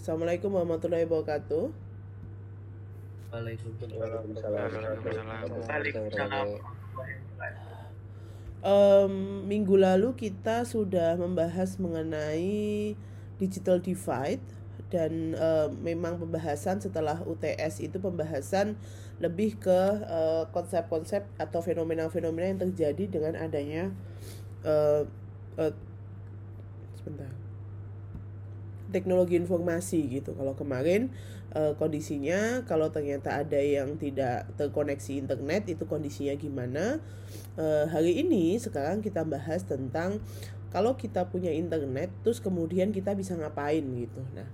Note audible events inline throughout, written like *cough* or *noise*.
Assalamualaikum warahmatullahi wabarakatuh. Um, minggu lalu kita sudah membahas mengenai digital divide dan uh, memang pembahasan setelah UTS itu pembahasan lebih ke konsep-konsep uh, atau fenomena-fenomena yang terjadi dengan adanya uh, uh, sebentar teknologi informasi gitu. Kalau kemarin uh, kondisinya kalau ternyata ada yang tidak terkoneksi internet itu kondisinya gimana? Uh, hari ini sekarang kita bahas tentang kalau kita punya internet terus kemudian kita bisa ngapain gitu. Nah,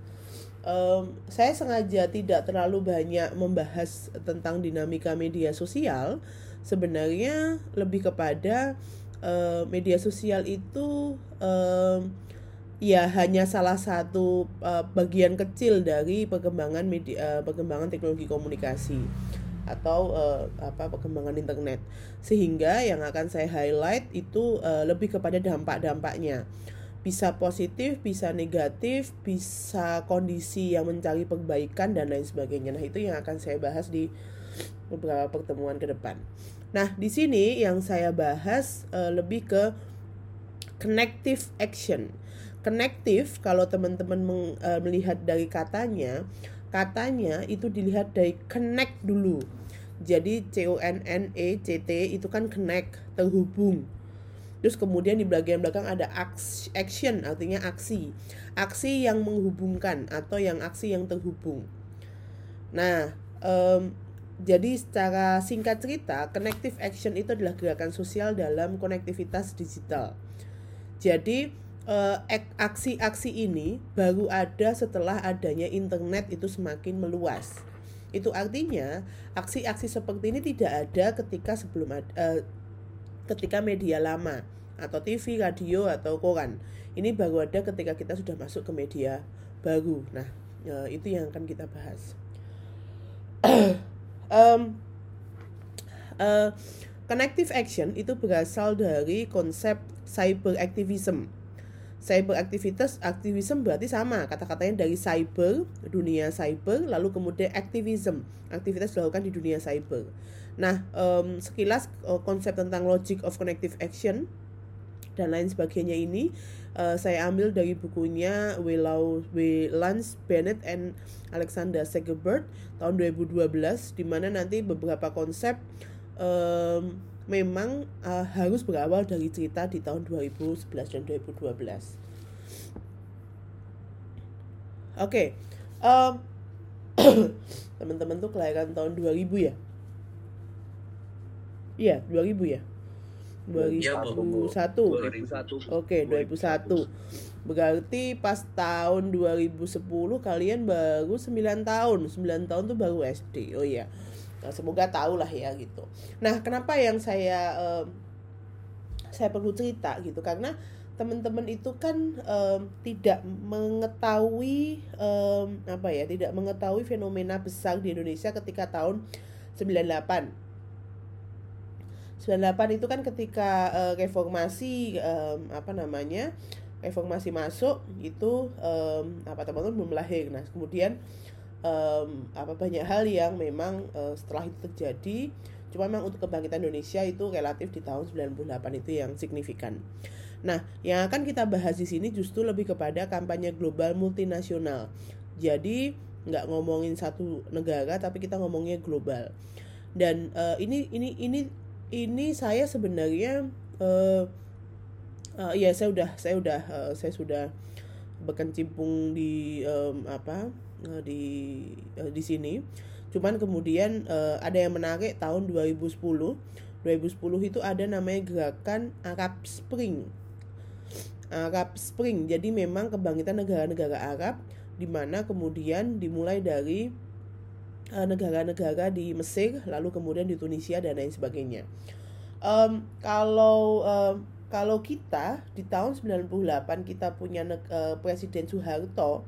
um, saya sengaja tidak terlalu banyak membahas tentang dinamika media sosial. Sebenarnya lebih kepada uh, media sosial itu um, ya hanya salah satu uh, bagian kecil dari perkembangan media uh, perkembangan teknologi komunikasi atau uh, apa perkembangan internet sehingga yang akan saya highlight itu uh, lebih kepada dampak-dampaknya bisa positif, bisa negatif, bisa kondisi yang mencari perbaikan dan lain sebagainya. Nah, itu yang akan saya bahas di beberapa pertemuan ke depan. Nah, di sini yang saya bahas uh, lebih ke connective action Connective kalau teman-teman uh, melihat dari katanya, katanya itu dilihat dari connect dulu. Jadi C O N N E C T itu kan connect, terhubung. Terus kemudian di bagian belakang ada action, artinya aksi. Aksi yang menghubungkan atau yang aksi yang terhubung. Nah, um, jadi secara singkat cerita, connective action itu adalah gerakan sosial dalam konektivitas digital. Jadi Eh, aksi-aksi ini baru ada setelah adanya internet itu semakin meluas. Itu artinya aksi-aksi seperti ini tidak ada ketika sebelum ada, uh, ketika media lama atau TV, radio atau koran. Ini baru ada ketika kita sudah masuk ke media baru. Nah, uh, itu yang akan kita bahas. *clears throat* um, uh, connective action itu berasal dari konsep cyber activism cyber aktivitas aktivisme berarti sama kata-katanya dari cyber dunia cyber lalu kemudian activism aktivitas dilakukan di dunia cyber nah um, sekilas uh, konsep tentang logic of connective action dan lain sebagainya ini uh, saya ambil dari bukunya Willow W. Lance Bennett and Alexander Segerbert tahun 2012 di mana nanti beberapa konsep um, memang uh, harus berawal dari cerita di tahun 2011 dan 2012. Oke, okay. um, *coughs* teman-teman tuh kelahiran tahun 2000 ya? Iya, 2000 ya? 2001. 2001. Oke, okay, 2001. Berarti pas tahun 2010 kalian baru 9 tahun. 9 tahun tuh baru SD. Oh iya. Nah, semoga tahu lah ya gitu. Nah kenapa yang saya uh, saya perlu cerita gitu? Karena teman-teman itu kan um, tidak mengetahui um, apa ya tidak mengetahui fenomena besar di Indonesia ketika tahun 98 98 itu kan ketika uh, reformasi um, apa namanya reformasi masuk itu um, apa teman-teman belum lahir. Nah kemudian um, apa banyak hal yang memang uh, setelah itu terjadi cuma memang untuk kebangkitan Indonesia itu relatif di tahun 98 itu yang signifikan. Nah, yang akan kita bahas di sini justru lebih kepada kampanye global multinasional. Jadi nggak ngomongin satu negara tapi kita ngomongnya global. Dan uh, ini ini ini ini saya sebenarnya uh, uh, ya saya udah saya udah uh, saya sudah berkecimpung di um, apa uh, di uh, di sini. Cuman kemudian uh, ada yang menarik tahun 2010. 2010 itu ada namanya gerakan Arab Spring. Arab Spring. Jadi memang kebangkitan negara-negara Arab di mana kemudian dimulai dari negara-negara di Mesir, lalu kemudian di Tunisia dan lain sebagainya. Um, kalau um, kalau kita di tahun 98 kita punya uh, Presiden Soeharto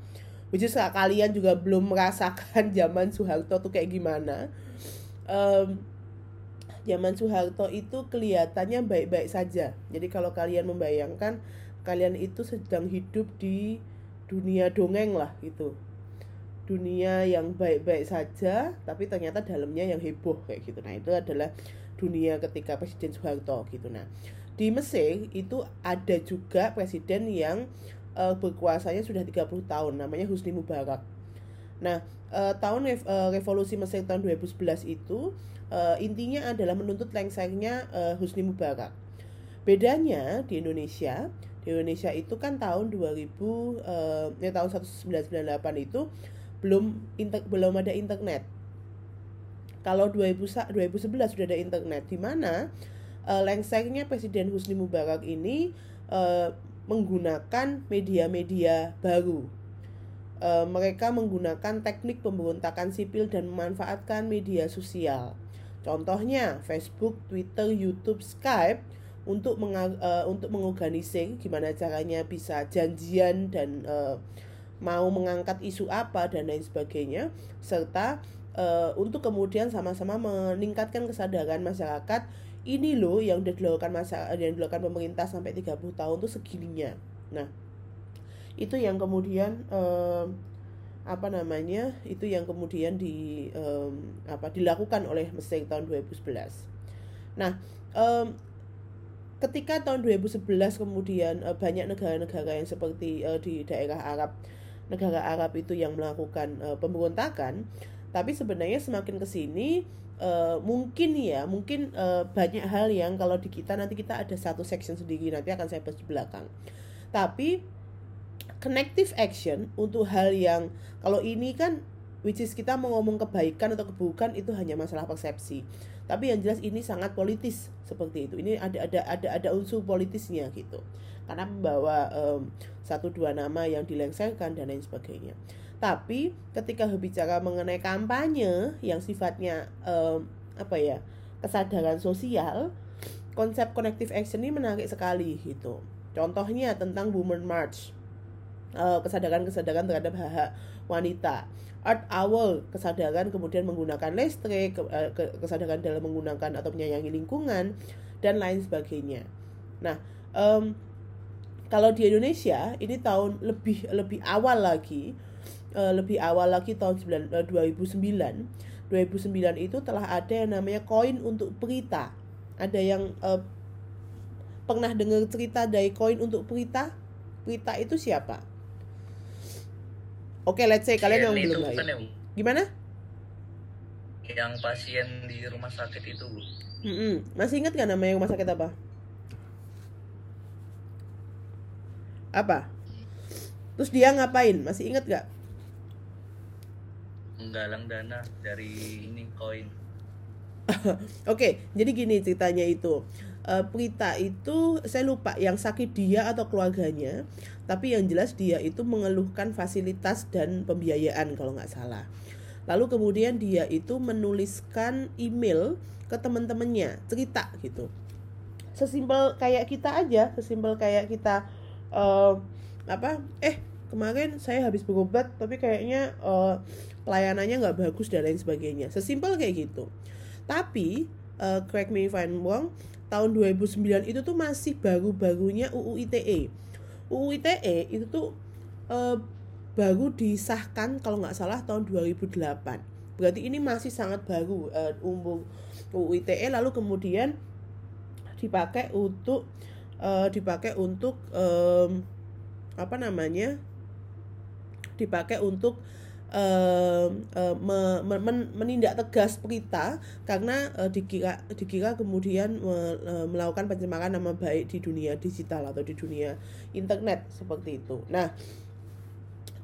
which is kalian juga belum merasakan *laughs* zaman Soeharto tuh kayak gimana. Um, zaman Soeharto itu kelihatannya baik-baik saja. Jadi kalau kalian membayangkan kalian itu sedang hidup di dunia dongeng lah gitu. Dunia yang baik-baik saja tapi ternyata dalamnya yang heboh kayak gitu. Nah itu adalah dunia ketika Presiden Soeharto gitu. Nah di Mesir itu ada juga presiden yang uh, berkuasanya sudah 30 tahun namanya Husni Mubarak nah uh, tahun uh, revolusi Mesir tahun 2011 itu uh, intinya adalah menuntut lengsernya uh, Husni Mubarak bedanya di Indonesia di Indonesia itu kan tahun 2000 uh, ya tahun 1998 itu belum inter, belum ada internet. Kalau 2000, 2011 sudah ada internet di mana uh, lengsernya Presiden Husni Mubarak ini uh, menggunakan media-media baru. Uh, mereka menggunakan teknik pemberontakan sipil dan memanfaatkan media sosial. Contohnya Facebook, Twitter, YouTube, Skype untuk meng, uh, untuk mengorganisir gimana caranya bisa janjian dan uh, mau mengangkat isu apa dan lain sebagainya serta uh, untuk kemudian sama-sama meningkatkan kesadaran masyarakat ini loh yang udah dilakukan masa yang dilakukan pemerintah sampai 30 tahun tuh segininya. Nah, itu yang kemudian uh, apa namanya? Itu yang kemudian di um, apa dilakukan oleh Mesir tahun 2011. Nah, um, ketika tahun 2011 kemudian uh, banyak negara-negara yang seperti uh, di daerah Arab negara Arab itu yang melakukan uh, pemberontakan tapi sebenarnya semakin ke sini uh, mungkin ya mungkin uh, banyak hal yang kalau di kita nanti kita ada satu section sendiri nanti akan saya bahas di belakang. Tapi connective action untuk hal yang kalau ini kan which is kita mau ngomong kebaikan atau keburukan itu hanya masalah persepsi. Tapi yang jelas ini sangat politis seperti itu. Ini ada ada ada ada unsur politisnya gitu. Karena membawa um, satu dua nama yang dilengserkan dan lain sebagainya. Tapi ketika berbicara mengenai kampanye yang sifatnya um, apa ya kesadaran sosial, konsep connective action ini menarik sekali gitu. Contohnya tentang Women March, uh, kesadaran-kesadaran terhadap hak-hak wanita. Art Owl, kesadaran kemudian menggunakan listrik, eh, kesadaran dalam menggunakan atau menyayangi lingkungan, dan lain sebagainya. Nah, um, kalau di Indonesia ini tahun lebih lebih awal lagi uh, lebih awal lagi tahun 9, uh, 2009 2009 itu telah ada yang namanya koin untuk perita ada yang uh, pernah dengar cerita dari koin untuk perita perita itu siapa? Oke let's say kalian yang belum tahu. ya, gimana? Yang pasien di rumah sakit itu bu. Mm -mm. masih ingat gak namanya rumah sakit apa? Apa? Terus dia ngapain? Masih inget gak menggalang dana dari ini koin. *laughs* Oke jadi gini ceritanya itu. Uh, Prita itu saya lupa yang sakit dia atau keluarganya tapi yang jelas dia itu mengeluhkan fasilitas dan pembiayaan kalau nggak salah. Lalu kemudian dia itu menuliskan email ke teman-temannya cerita gitu. Sesimpel kayak kita aja sesimpel kayak kita uh, apa eh kemarin saya habis berobat tapi kayaknya uh, pelayanannya nggak bagus dan lain sebagainya. Sesimpel kayak gitu. Tapi uh, correct me if I'm wrong tahun 2009 itu tuh masih baru-barunya UU ITE UU ITE itu tuh uh, baru disahkan kalau nggak salah tahun 2008 berarti ini masih sangat baru uh, umur UU ITE lalu kemudian dipakai untuk uh, dipakai untuk um, apa namanya dipakai untuk uh, uh, me, me, menindak tegas Prita karena uh, dikira dikira kemudian me, uh, melakukan pencemaran nama baik di dunia digital atau di dunia internet seperti itu. Nah,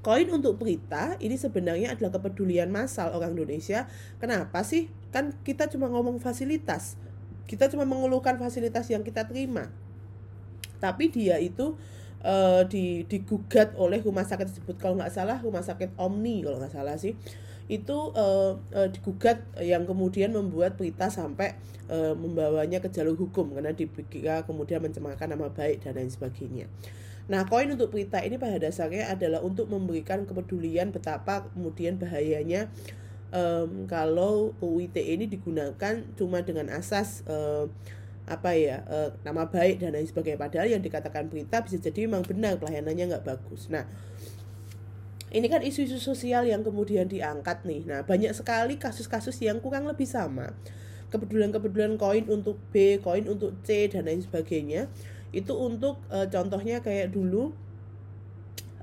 koin untuk Prita ini sebenarnya adalah kepedulian massal orang Indonesia. Kenapa sih? Kan kita cuma ngomong fasilitas. Kita cuma mengeluhkan fasilitas yang kita terima tapi dia itu uh, di digugat oleh rumah sakit tersebut kalau nggak salah rumah sakit Omni kalau nggak salah sih itu uh, uh, digugat yang kemudian membuat Prita sampai uh, membawanya ke jalur hukum karena dikira kemudian mencemarkan nama baik dan lain sebagainya. Nah, koin untuk Prita ini pada dasarnya adalah untuk memberikan kepedulian betapa kemudian bahayanya um, kalau UIT ini digunakan cuma dengan asas uh, apa ya e, nama baik dan lain sebagainya padahal yang dikatakan berita bisa jadi memang benar pelayanannya nggak bagus nah ini kan isu-isu sosial yang kemudian diangkat nih. Nah, banyak sekali kasus-kasus yang kurang lebih sama. Kepedulian-kepedulian koin untuk B, koin untuk C dan lain sebagainya. Itu untuk e, contohnya kayak dulu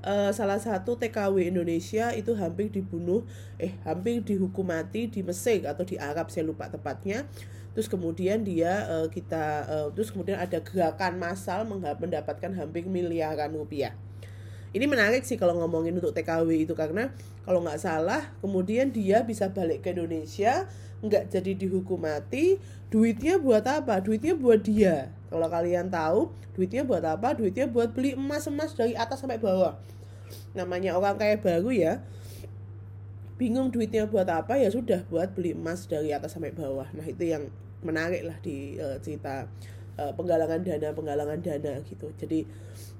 e, salah satu TKW Indonesia itu hampir dibunuh, eh hampir dihukum mati di Mesir atau di Arab saya lupa tepatnya. Terus kemudian dia e, kita e, terus kemudian ada gerakan massal mendapatkan hampir miliaran rupiah. Ini menarik sih kalau ngomongin untuk TKW itu karena kalau nggak salah kemudian dia bisa balik ke Indonesia nggak jadi dihukum mati. Duitnya buat apa? Duitnya buat dia. Kalau kalian tahu duitnya buat apa? Duitnya buat beli emas emas dari atas sampai bawah. Namanya orang kayak baru ya. Bingung duitnya buat apa? Ya sudah buat beli emas dari atas sampai bawah. Nah itu yang menarik lah di uh, cerita uh, penggalangan dana penggalangan dana gitu. Jadi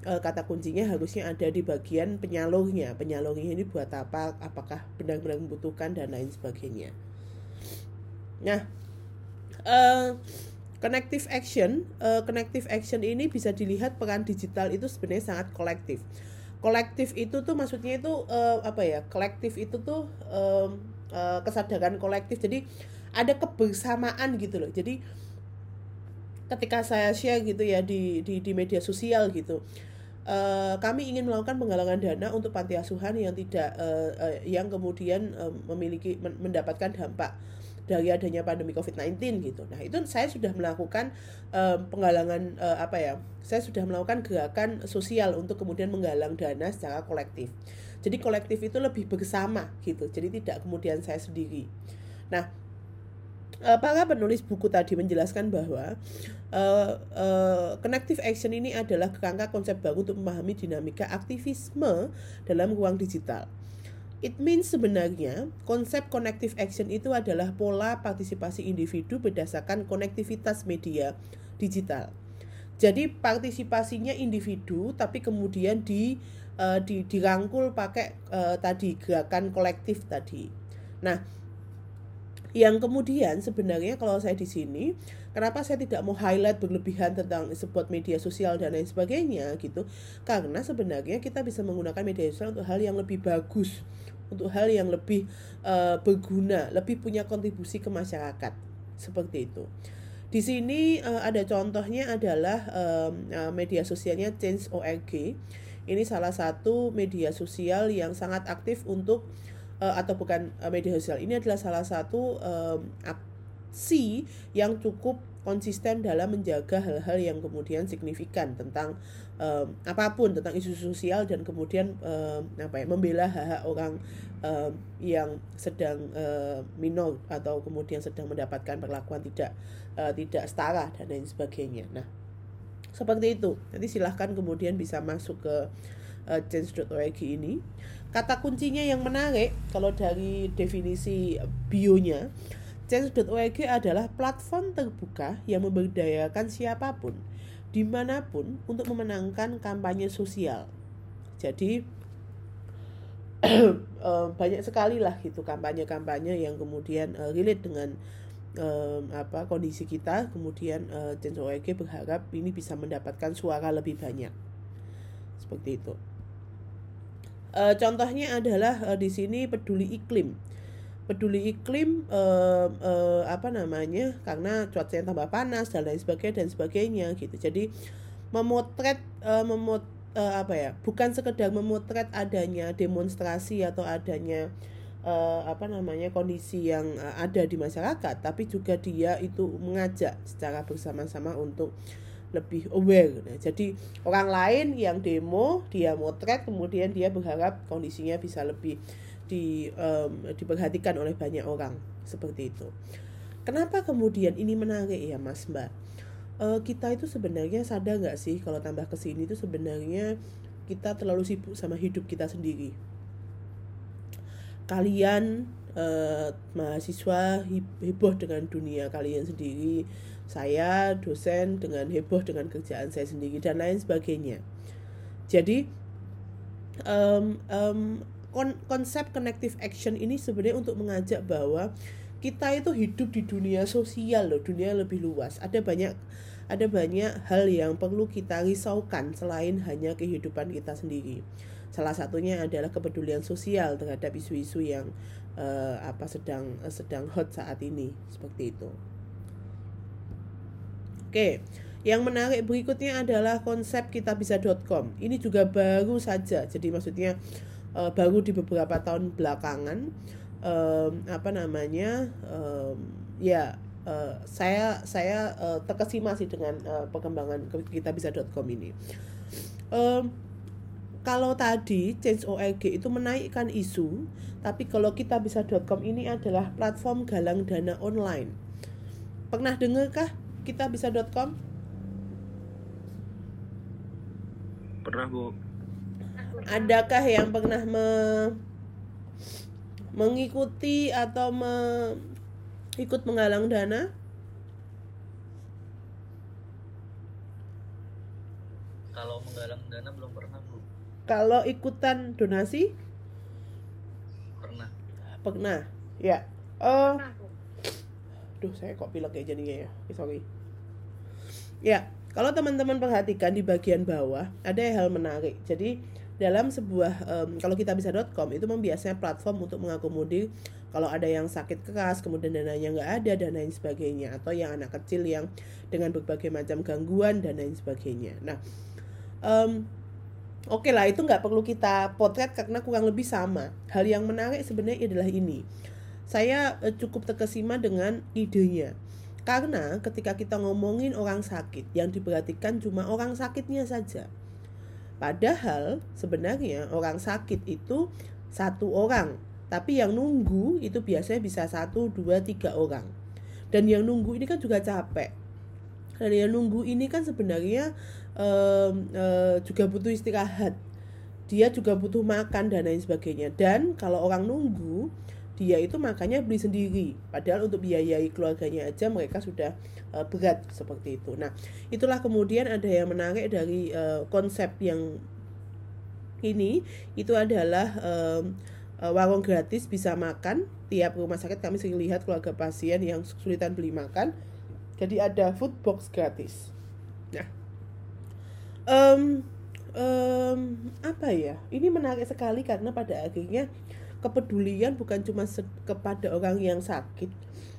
uh, kata kuncinya harusnya ada di bagian penyalurnya. Penyalurnya ini buat apa? Apakah benar-benar membutuhkan dan lain sebagainya? Nah uh, connective action uh, connective action ini bisa dilihat peran digital itu sebenarnya sangat kolektif. Kolektif itu tuh maksudnya itu uh, apa ya? Kolektif itu tuh uh, uh, kesadaran kolektif. Jadi ada kebersamaan gitu loh jadi ketika saya share gitu ya di di, di media sosial gitu uh, kami ingin melakukan penggalangan dana untuk panti asuhan yang tidak uh, uh, yang kemudian uh, memiliki men mendapatkan dampak dari adanya pandemi COVID-19 gitu. Nah, itu saya sudah melakukan uh, penggalangan uh, apa ya? Saya sudah melakukan gerakan sosial untuk kemudian menggalang dana secara kolektif. Jadi kolektif itu lebih bersama gitu. Jadi tidak kemudian saya sendiri. Nah, uh, para penulis buku tadi menjelaskan bahwa uh, uh, connective action ini adalah kerangka konsep baru untuk memahami dinamika aktivisme dalam ruang digital. It means sebenarnya konsep connective action itu adalah pola partisipasi individu berdasarkan konektivitas media digital. Jadi partisipasinya individu tapi kemudian di uh, di dirangkul pakai uh, tadi gerakan kolektif tadi. Nah, yang kemudian sebenarnya kalau saya di sini kenapa saya tidak mau highlight berlebihan tentang sebuah media sosial dan lain sebagainya gitu? Karena sebenarnya kita bisa menggunakan media sosial untuk hal yang lebih bagus untuk hal yang lebih uh, berguna lebih punya kontribusi ke masyarakat. Seperti itu. Di sini uh, ada contohnya adalah um, uh, media sosialnya Change.org ini salah satu media sosial yang sangat aktif untuk uh, atau bukan uh, media sosial ini adalah salah satu um, aksi yang cukup konsisten dalam menjaga hal-hal yang kemudian signifikan tentang um, apa pun tentang isu sosial dan kemudian um, apa ya membela hak-hak orang um, yang sedang uh, minor atau kemudian sedang mendapatkan perlakuan tidak uh, tidak setara dan lain sebagainya. Nah, seperti itu. Nanti silahkan kemudian bisa masuk ke uh, ini. Kata kuncinya yang menarik kalau dari definisi bionya, change.org adalah platform terbuka yang memberdayakan siapa pun di mana pun untuk memenangkan kampanye sosial. Jadi *clears throat* eh, banyak sekali lah gitu kampanye-kampanye yang kemudian uh, relate dengan um, apa kondisi kita kemudian uh, Change.org berharap ini bisa mendapatkan suara lebih banyak seperti itu Uh, contohnya adalah uh, di sini peduli iklim. Peduli iklim uh, uh, apa namanya? Karena cuaca yang tambah panas dan lain sebagainya dan sebagainya gitu. Jadi memotret uh, memot uh, apa ya? Bukan sekedar memotret adanya demonstrasi atau adanya uh, apa namanya kondisi yang ada di masyarakat, tapi juga dia itu mengajak secara bersama-sama untuk lebih aware. Nah, jadi orang lain yang demo dia motret kemudian dia berharap kondisinya bisa lebih di um, diperhatikan oleh banyak orang seperti itu. Kenapa kemudian ini menarik ya Mas Mbak? Uh, kita itu sebenarnya sadar nggak sih kalau tambah ke sini itu sebenarnya kita terlalu sibuk sama hidup kita sendiri. Kalian uh, mahasiswa heboh dengan dunia kalian sendiri saya dosen dengan heboh dengan kerjaan saya sendiri dan lain sebagainya. Jadi um, um, kon konsep connective action ini sebenarnya untuk mengajak bahwa kita itu hidup di dunia sosial loh dunia lebih luas. Ada banyak ada banyak hal yang perlu kita risaukan selain hanya kehidupan kita sendiri. Salah satunya adalah kepedulian sosial terhadap isu-isu yang uh, apa sedang uh, sedang hot saat ini seperti itu. Oke, yang menarik berikutnya adalah konsep kitabisa.com. Ini juga baru saja, jadi maksudnya uh, baru di beberapa tahun belakangan apa namanya ya uh, saya saya uh, terkesima sih dengan uh, perkembangan kitabisa.com ini. Kalau tadi Change.org itu menaikkan isu, tapi kalau kita bisa.com ini adalah platform galang dana online. Pernah dengarkah kita bisa.com? Pernah, Bu. Adakah yang pernah me mengikuti atau me ikut menggalang dana? Kalau menggalang dana belum pernah, Bu. Kalau ikutan donasi? Pernah. Pernah. Ya. Oh. Duh, saya kok pilek kayak jadinya ya. Sorry. Ya, kalau teman-teman perhatikan di bagian bawah ada hal menarik. Jadi dalam sebuah um, kalau kita bisa.com itu membiasanya platform untuk mengakomodir kalau ada yang sakit keras kemudian dananya nggak ada dan lain sebagainya atau yang anak kecil yang dengan berbagai macam gangguan dan lain sebagainya. Nah, um, oke okay lah itu nggak perlu kita potret karena kurang lebih sama. Hal yang menarik sebenarnya adalah ini saya uh, cukup terkesima dengan idenya. Karena ketika kita ngomongin orang sakit, yang diperhatikan cuma orang sakitnya saja. Padahal sebenarnya orang sakit itu satu orang, tapi yang nunggu itu biasanya bisa satu, dua, tiga orang. Dan yang nunggu ini kan juga capek. Dan yang nunggu ini kan sebenarnya uh, uh, juga butuh istirahat. Dia juga butuh makan dan lain sebagainya. Dan kalau orang nunggu, dia itu makanya beli sendiri. Padahal untuk biayai keluarganya aja mereka sudah uh, berat seperti itu. Nah itulah kemudian ada yang menarik dari uh, konsep yang ini. Itu adalah um, warung gratis bisa makan. Tiap rumah sakit kami sering lihat keluarga pasien yang kesulitan beli makan. Jadi ada food box gratis. Nah um, um, apa ya? Ini menarik sekali karena pada akhirnya kepedulian bukan cuma kepada orang yang sakit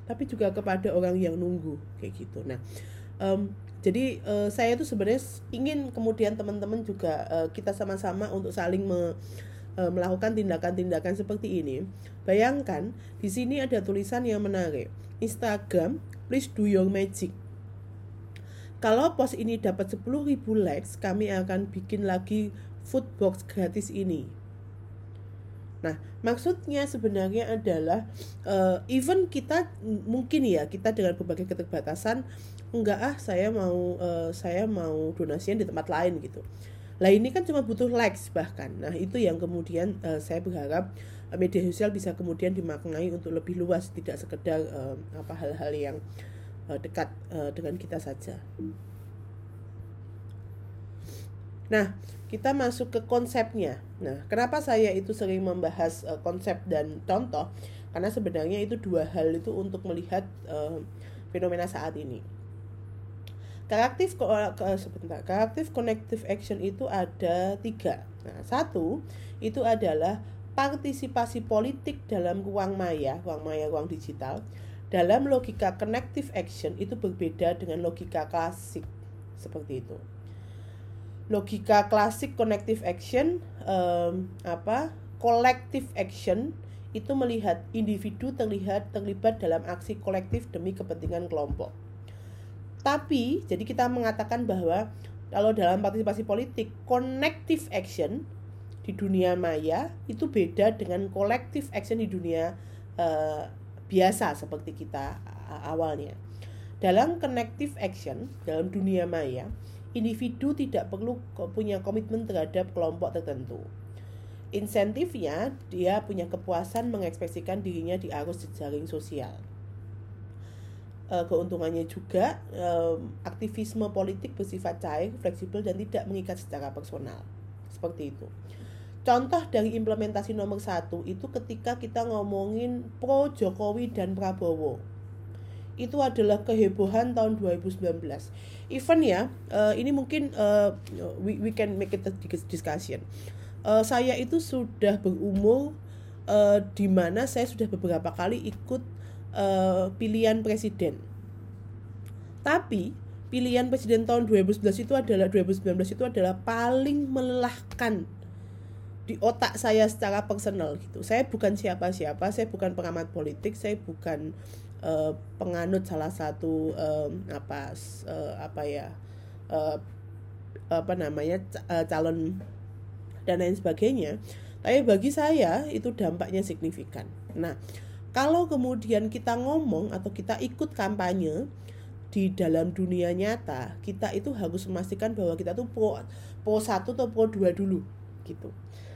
tapi juga kepada orang yang nunggu kayak gitu. Nah um, jadi uh, saya itu sebenarnya ingin kemudian teman-teman juga uh, kita sama-sama untuk saling me, uh, melakukan tindakan-tindakan seperti ini. Bayangkan di sini ada tulisan yang menarik. Instagram please do your magic. Kalau post ini dapat 10.000 likes kami akan bikin lagi food box gratis ini Nah, maksudnya sebenarnya adalah uh, even kita mungkin ya kita dengan berbagai keterbatasan enggak ah saya mau uh, saya mau donasian di tempat lain gitu. Lah ini kan cuma butuh likes bahkan. Nah, itu yang kemudian uh, saya berharap media sosial bisa kemudian dimaknai untuk lebih luas tidak sekedar uh, apa hal-hal yang uh, dekat uh, dengan kita saja. Nah, kita masuk ke konsepnya. Nah, kenapa saya itu sering membahas uh, konsep dan contoh? Karena sebenarnya itu dua hal itu untuk melihat uh, fenomena saat ini. Karaktif ke, sebentar, karaktif connective action itu ada tiga. Nah, satu itu adalah partisipasi politik dalam ruang maya, ruang maya, ruang digital. Dalam logika connective action itu berbeda dengan logika klasik seperti itu logika klasik connective action um, apa collective action itu melihat individu terlihat terlibat dalam aksi kolektif demi kepentingan kelompok. Tapi jadi kita mengatakan bahwa kalau dalam partisipasi politik connective action di dunia maya itu beda dengan collective action di dunia uh, biasa seperti kita awalnya. Dalam connective action dalam dunia maya individu tidak perlu punya komitmen terhadap kelompok tertentu. Insentifnya, dia punya kepuasan mengekspresikan dirinya di arus jejaring sosial. E, keuntungannya juga, aktivisme politik bersifat cair, fleksibel, dan tidak mengikat secara personal. Seperti itu. Contoh dari implementasi nomor satu itu ketika kita ngomongin pro Jokowi dan Prabowo itu adalah kehebohan tahun 2019. Even ya, uh, ini mungkin uh, we, we can make it a discussion. uh, saya itu sudah berumur uh, di mana saya sudah beberapa kali ikut uh, pilihan presiden. Tapi pilihan presiden tahun 2011 itu adalah 2019 itu adalah paling melelahkan di otak saya secara personal gitu. Saya bukan siapa-siapa, saya bukan pengamat politik, saya bukan uh, penganut salah satu um, apa uh, apa ya uh, apa namanya calon dan lain sebagainya. Tapi bagi saya itu dampaknya signifikan. Nah, kalau kemudian kita ngomong atau kita ikut kampanye di dalam dunia nyata, kita itu harus memastikan bahwa kita tuh pro pro satu atau pro dua dulu gitu.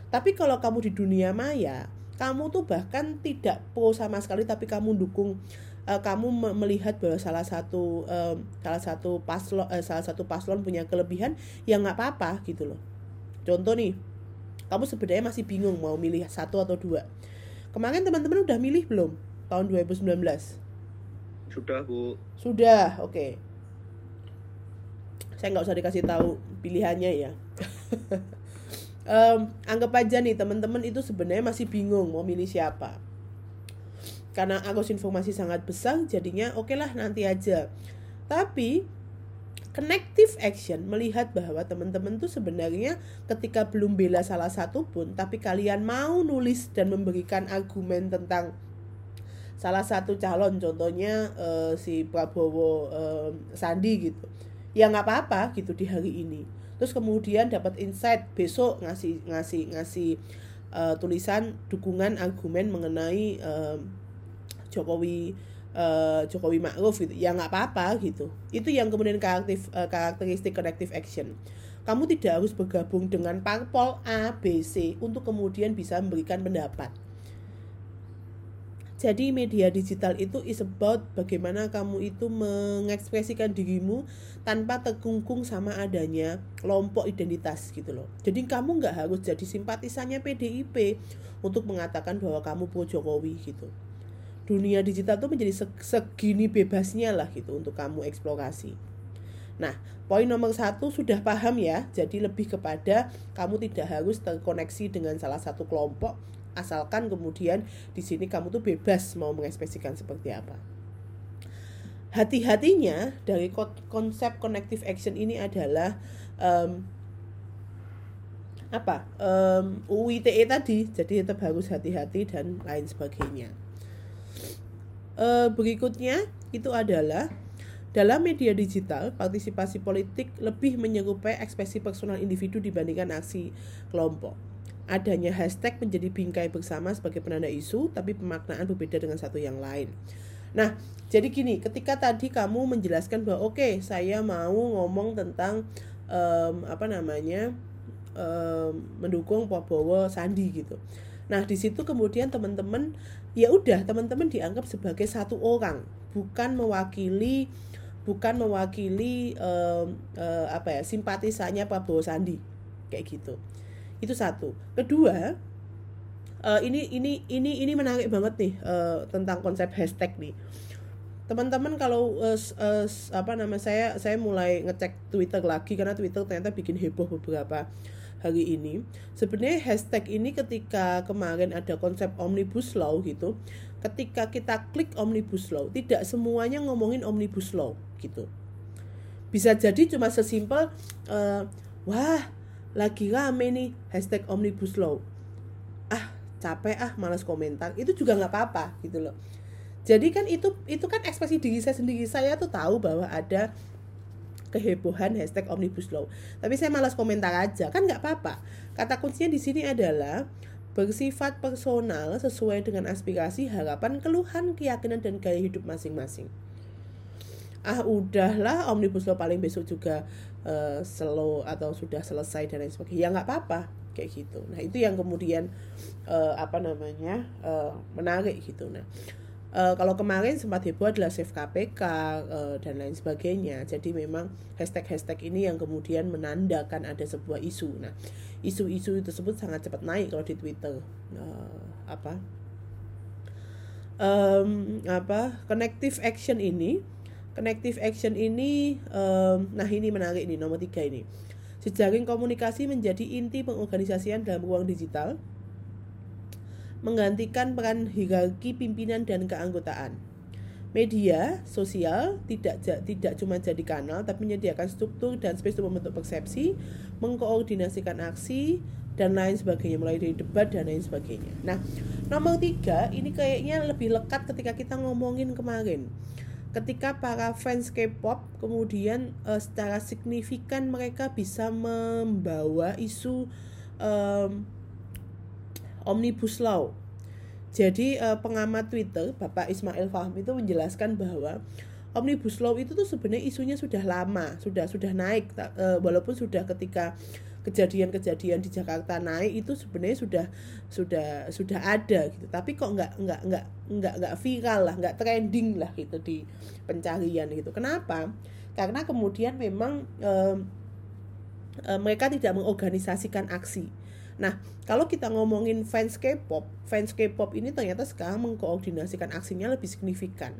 Tapi kalau kamu di dunia maya, kamu tuh bahkan tidak pro sama sekali tapi kamu dukung uh, kamu melihat bahwa salah satu uh, salah satu paslon uh, salah satu paslon punya kelebihan ya nggak apa-apa gitu loh. Contoh nih kamu sebenarnya masih bingung mau milih satu atau dua. Kemarin teman-teman udah milih belum tahun 2019 sudah bu. Sudah oke. Okay. saya nggak usah dikasih tahu pilihannya ya *laughs* um, anggap aja nih teman-teman itu sebenarnya masih bingung mau milih siapa. Karena arus informasi sangat besar jadinya oke okay lah nanti aja. Tapi connective action melihat bahwa teman-teman tuh sebenarnya ketika belum bela salah satu pun tapi kalian mau nulis dan memberikan argumen tentang salah satu calon contohnya uh, si Prabowo uh, Sandi gitu ya nggak apa-apa gitu di hari ini terus kemudian dapat insight besok ngasih ngasih ngasih uh, tulisan dukungan argumen mengenai uh, Jokowi uh, Jokowi Ma'ruf gitu. Ya nggak apa-apa gitu. Itu yang kemudian karakteristik, uh, karakteristik connective action. Kamu tidak harus bergabung dengan parpol A, B, C untuk kemudian bisa memberikan pendapat. Jadi media digital itu is about bagaimana kamu itu mengekspresikan dirimu tanpa terkungkung sama adanya kelompok identitas gitu loh. Jadi kamu nggak harus jadi simpatisannya PDIP untuk mengatakan bahwa kamu pro Jokowi gitu dunia digital tuh menjadi segini bebasnya lah gitu untuk kamu eksplorasi. Nah, poin nomor satu sudah paham ya, jadi lebih kepada kamu tidak harus terkoneksi dengan salah satu kelompok, asalkan kemudian di sini kamu tuh bebas mau mengekspresikan seperti apa. Hati-hatinya dari konsep connective action ini adalah um, apa um, UITE tadi, jadi tetap harus hati-hati dan lain sebagainya e, berikutnya itu adalah dalam media digital, partisipasi politik lebih menyerupai ekspresi personal individu dibandingkan aksi kelompok. Adanya hashtag menjadi bingkai bersama sebagai penanda isu, tapi pemaknaan berbeda dengan satu yang lain. Nah, jadi gini, ketika tadi kamu menjelaskan bahwa oke, okay, saya mau ngomong tentang um, apa namanya um, mendukung Prabowo Sandi gitu. Nah, di situ kemudian teman-teman ya udah teman-teman dianggap sebagai satu orang, bukan mewakili bukan mewakili uh, uh, apa ya simpatisannya Prabowo Sandi kayak gitu. Itu satu. Kedua, uh, ini ini ini ini menarik banget nih uh, tentang konsep hashtag nih. Teman-teman kalau uh, uh, apa nama saya saya mulai ngecek Twitter lagi karena Twitter ternyata bikin heboh beberapa hari ini. Sebenarnya hashtag ini ketika kemarin ada konsep omnibus law gitu ketika kita klik omnibus law tidak semuanya ngomongin omnibus law gitu. Bisa jadi cuma sesimpel uh, wah lagi rame nih hashtag omnibus law. Ah capek ah malas komentar. Itu juga nggak apa-apa gitu loh. Jadi kan itu itu kan ekspresi diri saya sendiri. Saya tuh tahu bahwa ada kehebohan hashtag omnibus law. Tapi saya malas komentar aja kan nggak apa-apa. Kata kuncinya di sini adalah bersifat personal sesuai dengan aspirasi harapan keluhan keyakinan dan gaya hidup masing-masing. Ah udahlah omnibus law paling besok juga uh, slow atau sudah selesai dan lain sebagainya ya nggak apa-apa kayak gitu nah itu yang kemudian uh, apa namanya uh, menarik gitu nah Uh, kalau kemarin sempat heboh adalah save KPK uh, dan lain sebagainya. Jadi memang hashtag-hashtag ini yang kemudian menandakan ada sebuah isu. Nah, isu-isu tersebut sangat cepat naik kalau di Twitter. Uh, apa? Um, apa? Connective action ini, connective action ini, um, nah ini menarik nih nomor tiga ini. Jejaring komunikasi menjadi inti pengorganisasian dalam ruang digital, menggantikan peran hierarki pimpinan dan keanggotaan. Media sosial tidak tidak cuma jadi kanal, tapi menyediakan struktur dan space untuk membentuk persepsi, mengkoordinasikan aksi, dan lain sebagainya mulai dari debat dan lain sebagainya. Nah, nomor tiga ini kayaknya lebih lekat ketika kita ngomongin kemarin ketika para fans K-pop kemudian uh, secara signifikan mereka bisa membawa isu um, omnibus law. Jadi uh, pengamat Twitter Bapak Ismail Fahmi itu menjelaskan bahwa omnibus law itu tuh sebenarnya isunya sudah lama, sudah sudah naik uh, walaupun sudah ketika kejadian-kejadian di Jakarta naik itu sebenarnya sudah sudah sudah ada gitu. Tapi kok nggak nggak nggak nggak nggak viral lah nggak trending lah gitu di pencarian gitu. Kenapa? Karena kemudian memang e, e, mereka tidak mengorganisasikan aksi. Nah, kalau kita ngomongin fans K-pop, fans K-pop ini ternyata sekarang mengkoordinasikan aksinya lebih signifikan.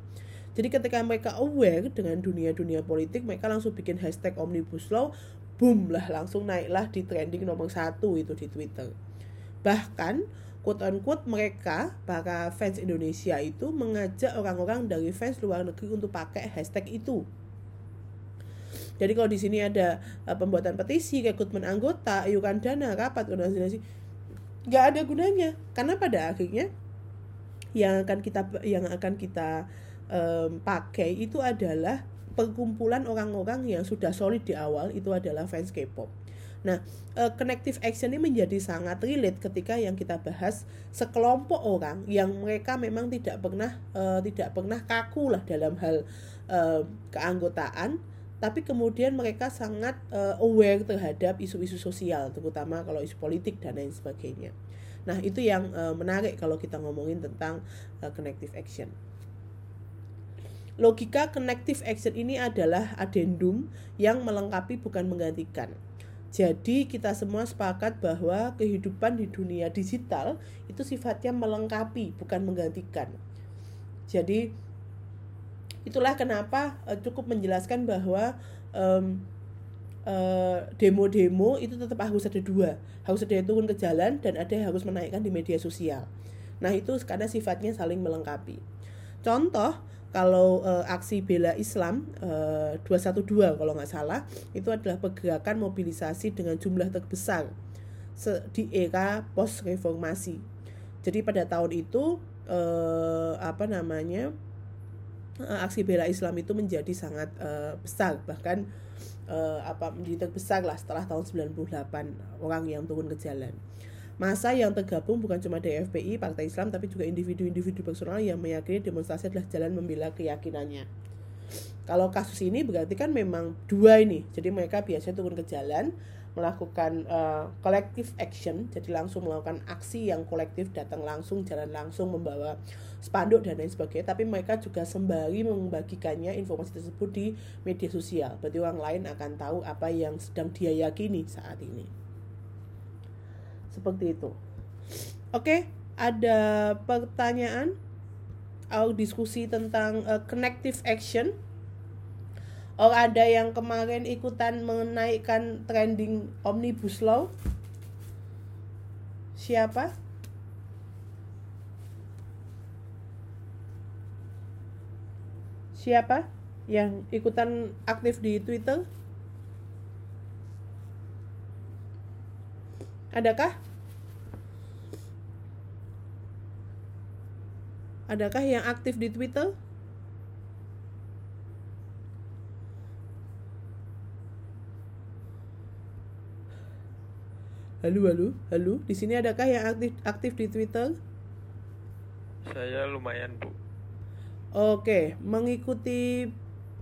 Jadi ketika mereka aware dengan dunia-dunia politik, mereka langsung bikin hashtag Omnibus Law boom lah langsung naiklah di trending nomor satu itu di Twitter. Bahkan quote unquote mereka para fans Indonesia itu mengajak orang-orang dari fans luar negeri untuk pakai hashtag itu. Jadi kalau di sini ada uh, pembuatan petisi, rekrutmen anggota, iuran dana, rapat, organisasi, nggak ada gunanya karena pada akhirnya yang akan kita yang akan kita um, pakai itu adalah perkumpulan orang-orang yang sudah solid di awal itu adalah fans K-pop. Nah, uh, connective action ini menjadi sangat relate ketika yang kita bahas sekelompok orang yang mereka memang tidak pernah uh, tidak pernah kaku lah dalam hal uh, keanggotaan, tapi kemudian mereka sangat uh, aware terhadap isu-isu sosial, terutama kalau isu politik dan lain sebagainya. Nah, itu yang uh, menarik kalau kita ngomongin tentang uh, connective action. Logika connective action ini adalah adendum yang melengkapi bukan menggantikan. Jadi kita semua sepakat bahwa kehidupan di dunia digital itu sifatnya melengkapi bukan menggantikan. Jadi itulah kenapa uh, cukup menjelaskan bahwa um, demo-demo itu tetap harus ada dua harus ada yang turun ke jalan dan ada yang harus menaikkan di media sosial nah itu karena sifatnya saling melengkapi contoh kalau uh, aksi bela Islam uh, 212 kalau nggak salah itu adalah pergerakan mobilisasi dengan jumlah terbesar di era post reformasi. Jadi pada tahun itu uh, apa namanya aksi bela Islam itu menjadi sangat besar bahkan apa menjadi terbesar lah setelah tahun 98 orang yang turun ke jalan. Masa yang tergabung bukan cuma dari FPI, Partai Islam, tapi juga individu-individu personal yang meyakini demonstrasi adalah jalan membela keyakinannya. Kalau kasus ini berarti kan memang dua ini. Jadi mereka biasanya turun ke jalan, melakukan uh, collective action, jadi langsung melakukan aksi yang kolektif, datang langsung, jalan langsung, membawa spanduk dan lain sebagainya. Tapi mereka juga sembari membagikannya informasi tersebut di media sosial. Berarti orang lain akan tahu apa yang sedang dia yakini saat ini seperti itu. Oke ada pertanyaan atau diskusi tentang uh, connective action. Oh ada yang kemarin ikutan menaikkan trending omnibus law? Siapa? Siapa yang ikutan aktif di Twitter? Adakah Adakah yang aktif di Twitter? Halo, halo, halo. Di sini adakah yang aktif aktif di Twitter? Saya lumayan, Bu. Oke, mengikuti